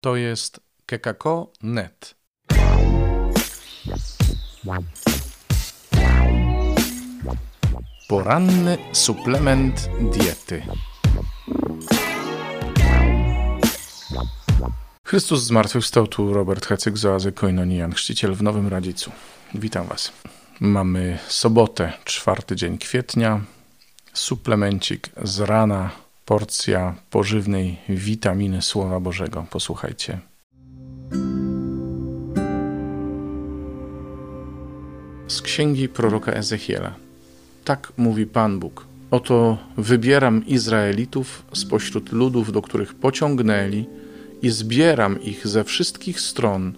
To jest kekako.net. Poranny suplement diety. Chrystus zmartwychwstał tu Robert Hecyk z oazy Koinonian, chrzciciel w Nowym Radzicu. Witam Was. Mamy sobotę, czwarty dzień kwietnia. Suplemencik z rana porcja pożywnej witaminy Słowa Bożego. Posłuchajcie. Z księgi proroka Ezechiela. Tak mówi Pan Bóg. Oto wybieram Izraelitów spośród ludów, do których pociągnęli, i zbieram ich ze wszystkich stron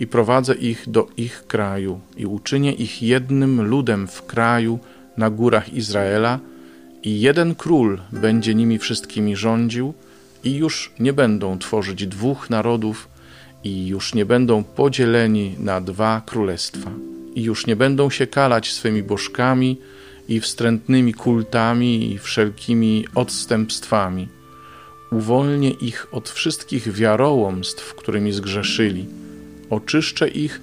i prowadzę ich do ich kraju, i uczynię ich jednym ludem w kraju na górach Izraela i jeden król będzie nimi wszystkimi rządził, i już nie będą tworzyć dwóch narodów, i już nie będą podzieleni na dwa królestwa, i już nie będą się kalać swymi bożkami i wstrętnymi kultami i wszelkimi odstępstwami. Uwolnię ich od wszystkich wiarołomstw, którymi zgrzeszyli. Oczyszczę ich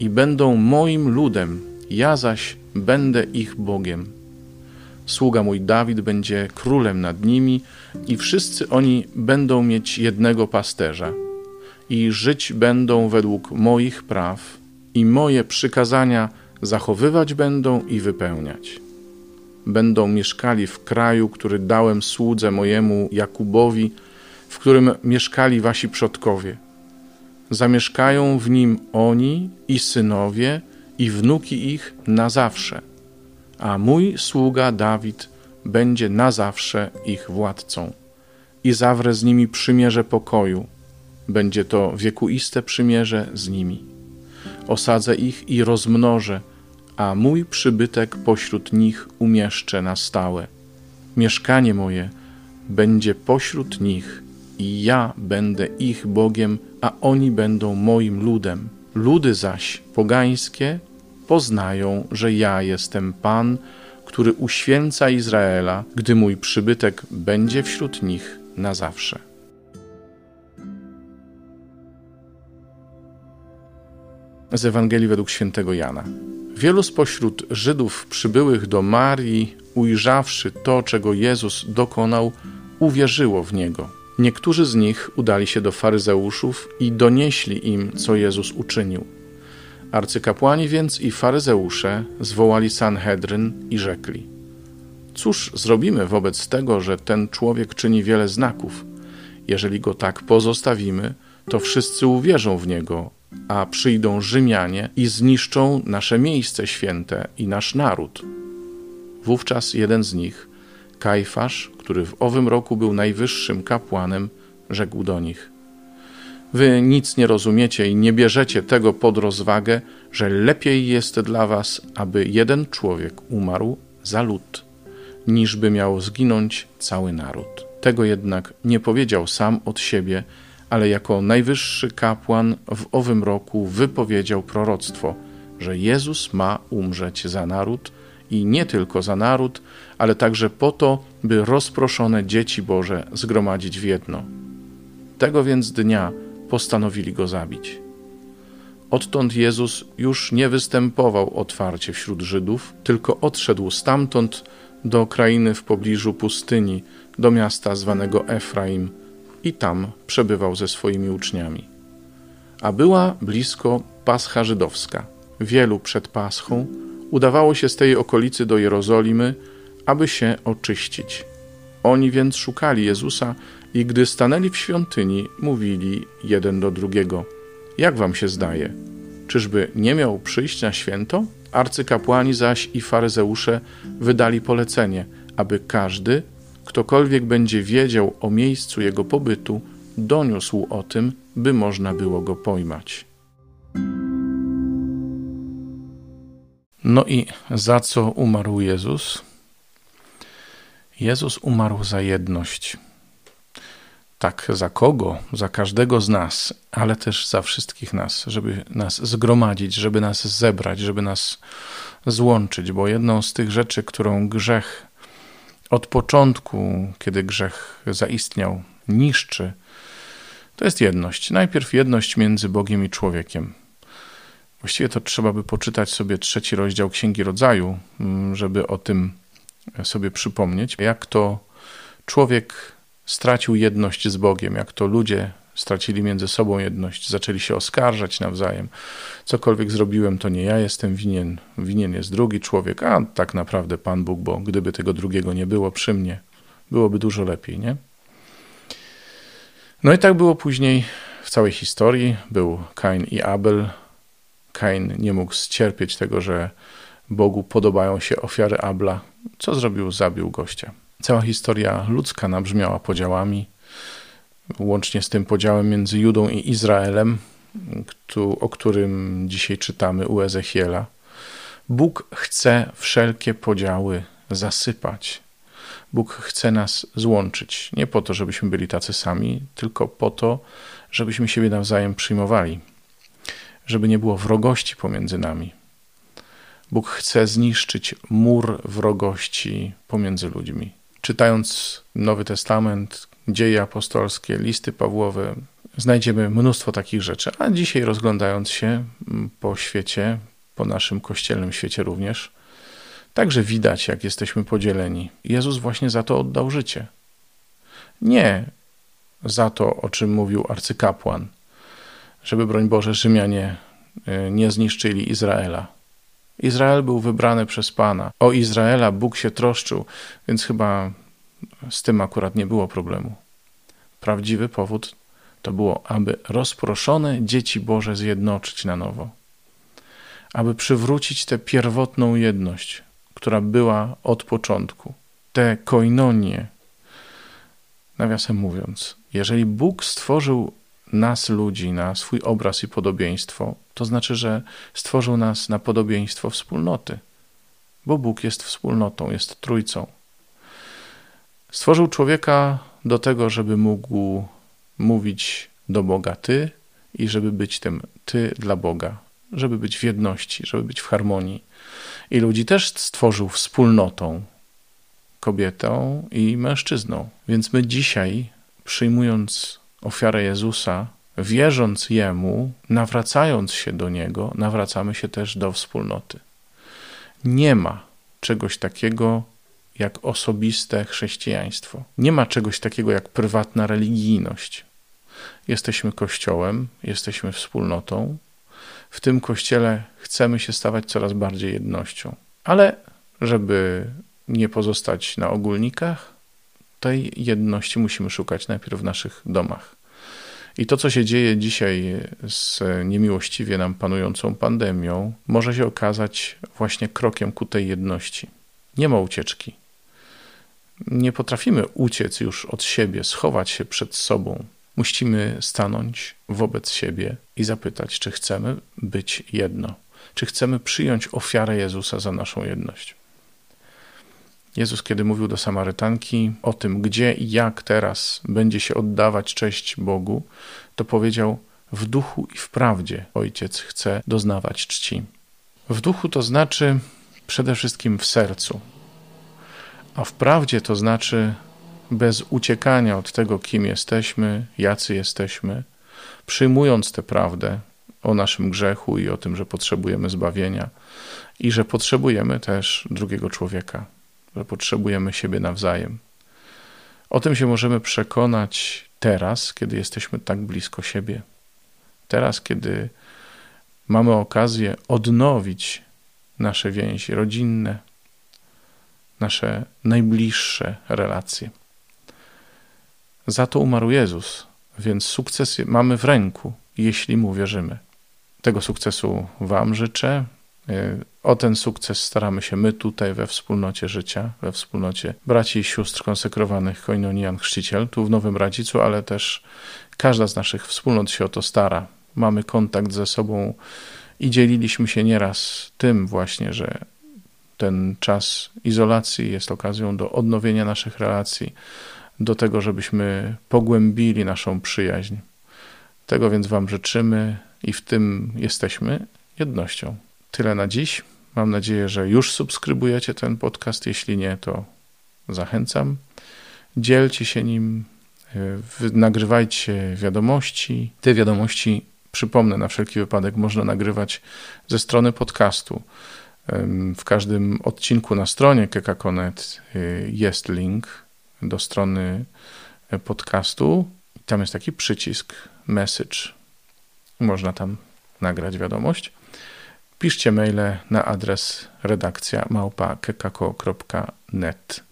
i będą moim ludem, ja zaś będę ich Bogiem. Sługa mój Dawid będzie królem nad nimi, i wszyscy oni będą mieć jednego pasterza, i żyć będą według moich praw, i moje przykazania zachowywać będą i wypełniać. Będą mieszkali w kraju, który dałem słudze mojemu Jakubowi, w którym mieszkali wasi przodkowie. Zamieszkają w nim oni i synowie, i wnuki ich na zawsze a mój sługa Dawid będzie na zawsze ich władcą. I zawrę z nimi przymierze pokoju. Będzie to wiekuiste przymierze z nimi. Osadzę ich i rozmnożę, a mój przybytek pośród nich umieszczę na stałe. Mieszkanie moje będzie pośród nich i ja będę ich Bogiem, a oni będą moim ludem. Ludy zaś pogańskie poznają, że ja jestem Pan, który uświęca Izraela, gdy mój przybytek będzie wśród nich na zawsze. Z Ewangelii według świętego Jana. Wielu spośród Żydów przybyłych do Marii, ujrzawszy to, czego Jezus dokonał, uwierzyło w niego. Niektórzy z nich udali się do faryzeuszów i donieśli im, co Jezus uczynił. Arcykapłani więc i faryzeusze zwołali Sanhedryn i rzekli: Cóż zrobimy wobec tego, że ten człowiek czyni wiele znaków? Jeżeli go tak pozostawimy, to wszyscy uwierzą w niego, a przyjdą Rzymianie i zniszczą nasze miejsce święte i nasz naród. Wówczas jeden z nich, Kajfasz, który w owym roku był najwyższym kapłanem, rzekł do nich: Wy nic nie rozumiecie i nie bierzecie tego pod rozwagę, że lepiej jest dla was, aby jeden człowiek umarł za lud, niż by miał zginąć cały naród. Tego jednak nie powiedział sam od siebie, ale jako najwyższy kapłan w owym roku wypowiedział proroctwo, że Jezus ma umrzeć za naród i nie tylko za naród, ale także po to, by rozproszone dzieci Boże zgromadzić w jedno. Tego więc dnia postanowili go zabić. Odtąd Jezus już nie występował otwarcie wśród Żydów, tylko odszedł stamtąd do krainy w pobliżu pustyni, do miasta zwanego Efraim i tam przebywał ze swoimi uczniami. A była blisko Pascha Żydowska. Wielu przed Paschą udawało się z tej okolicy do Jerozolimy, aby się oczyścić. Oni więc szukali Jezusa i gdy stanęli w świątyni, mówili jeden do drugiego: Jak wam się zdaje? Czyżby nie miał przyjść na święto? Arcykapłani zaś i faryzeusze wydali polecenie, aby każdy, ktokolwiek będzie wiedział o miejscu jego pobytu, doniósł o tym, by można było go pojmać. No i za co umarł Jezus? Jezus umarł za jedność. Tak, za kogo? Za każdego z nas, ale też za wszystkich nas, żeby nas zgromadzić, żeby nas zebrać, żeby nas złączyć, bo jedną z tych rzeczy, którą grzech od początku, kiedy grzech zaistniał, niszczy, To jest jedność. Najpierw jedność między Bogiem i człowiekiem. Właściwie to trzeba by poczytać sobie trzeci rozdział Księgi Rodzaju, mm, żeby o tym sobie przypomnieć, jak to człowiek stracił jedność z Bogiem, jak to ludzie stracili między sobą jedność, zaczęli się oskarżać nawzajem. Cokolwiek zrobiłem, to nie ja jestem winien, winien jest drugi człowiek, a tak naprawdę Pan Bóg, bo gdyby tego drugiego nie było przy mnie, byłoby dużo lepiej, nie? No i tak było później w całej historii. Był Kain i Abel. Kain nie mógł ścierpieć tego, że Bogu podobają się ofiary Abla. Co zrobił? Zabił gościa. Cała historia ludzka nabrzmiała podziałami, łącznie z tym podziałem między Judą i Izraelem, o którym dzisiaj czytamy u Ezechiela. Bóg chce wszelkie podziały zasypać. Bóg chce nas złączyć. Nie po to, żebyśmy byli tacy sami, tylko po to, żebyśmy siebie nawzajem przyjmowali, żeby nie było wrogości pomiędzy nami. Bóg chce zniszczyć mur wrogości pomiędzy ludźmi. Czytając Nowy Testament, dzieje apostolskie, listy Pawłowe, znajdziemy mnóstwo takich rzeczy. A dzisiaj rozglądając się po świecie, po naszym kościelnym świecie również, także widać, jak jesteśmy podzieleni. Jezus właśnie za to oddał życie. Nie za to, o czym mówił arcykapłan, żeby, broń Boże, Rzymianie e, nie zniszczyli Izraela. Izrael był wybrany przez Pana. O Izraela Bóg się troszczył, więc chyba z tym akurat nie było problemu. Prawdziwy powód to było, aby rozproszone dzieci Boże zjednoczyć na nowo, aby przywrócić tę pierwotną jedność, która była od początku, tę koinonię. Nawiasem mówiąc, jeżeli Bóg stworzył nas, ludzi, na swój obraz i podobieństwo, to znaczy, że stworzył nas na podobieństwo wspólnoty, bo Bóg jest wspólnotą, jest trójcą. Stworzył człowieka do tego, żeby mógł mówić do Boga ty i żeby być tym ty dla Boga, żeby być w jedności, żeby być w harmonii. I ludzi też stworzył wspólnotą, kobietą i mężczyzną. Więc my dzisiaj, przyjmując ofiarę Jezusa, wierząc Jemu, nawracając się do Niego, nawracamy się też do wspólnoty. Nie ma czegoś takiego jak osobiste chrześcijaństwo. Nie ma czegoś takiego jak prywatna religijność. Jesteśmy kościołem, jesteśmy wspólnotą. W tym kościele chcemy się stawać coraz bardziej jednością. Ale żeby nie pozostać na ogólnikach, tej jedności musimy szukać najpierw w naszych domach. I to, co się dzieje dzisiaj z niemiłościwie nam panującą pandemią, może się okazać właśnie krokiem ku tej jedności. Nie ma ucieczki. Nie potrafimy uciec już od siebie, schować się przed sobą. Musimy stanąć wobec siebie i zapytać, czy chcemy być jedno, czy chcemy przyjąć ofiarę Jezusa za naszą jedność. Jezus, kiedy mówił do Samarytanki o tym, gdzie i jak teraz będzie się oddawać cześć Bogu, to powiedział: W duchu i w prawdzie Ojciec chce doznawać czci. W duchu to znaczy przede wszystkim w sercu, a w prawdzie to znaczy bez uciekania od tego, kim jesteśmy, jacy jesteśmy, przyjmując tę prawdę o naszym grzechu i o tym, że potrzebujemy zbawienia i że potrzebujemy też drugiego człowieka że potrzebujemy siebie nawzajem. O tym się możemy przekonać teraz, kiedy jesteśmy tak blisko siebie. Teraz, kiedy mamy okazję odnowić nasze więzi rodzinne, nasze najbliższe relacje. Za to umarł Jezus, więc sukces mamy w ręku, jeśli mu wierzymy. Tego sukcesu Wam życzę. O ten sukces staramy się my tutaj we wspólnocie życia, we wspólnocie braci i sióstr konsekrowanych Koinonian Chrzciciel, tu w Nowym Radzicu, ale też każda z naszych wspólnot się o to stara. Mamy kontakt ze sobą i dzieliliśmy się nieraz tym właśnie, że ten czas izolacji jest okazją do odnowienia naszych relacji, do tego, żebyśmy pogłębili naszą przyjaźń. Tego więc Wam życzymy i w tym jesteśmy jednością. Tyle na dziś. Mam nadzieję, że już subskrybujecie ten podcast. Jeśli nie, to zachęcam. Dzielcie się nim, nagrywajcie wiadomości. Te wiadomości, przypomnę na wszelki wypadek, można nagrywać ze strony podcastu. W każdym odcinku na stronie kekakonet y, jest link do strony e, podcastu. Tam jest taki przycisk message. Można tam nagrać wiadomość. Piszcie maile na adres redakcja małpa.kekako.net.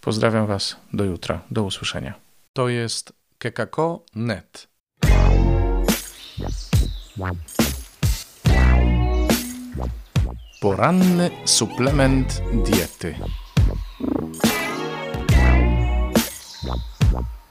Pozdrawiam Was. Do jutra. Do usłyszenia. To jest kekako.net. Poranny suplement diety.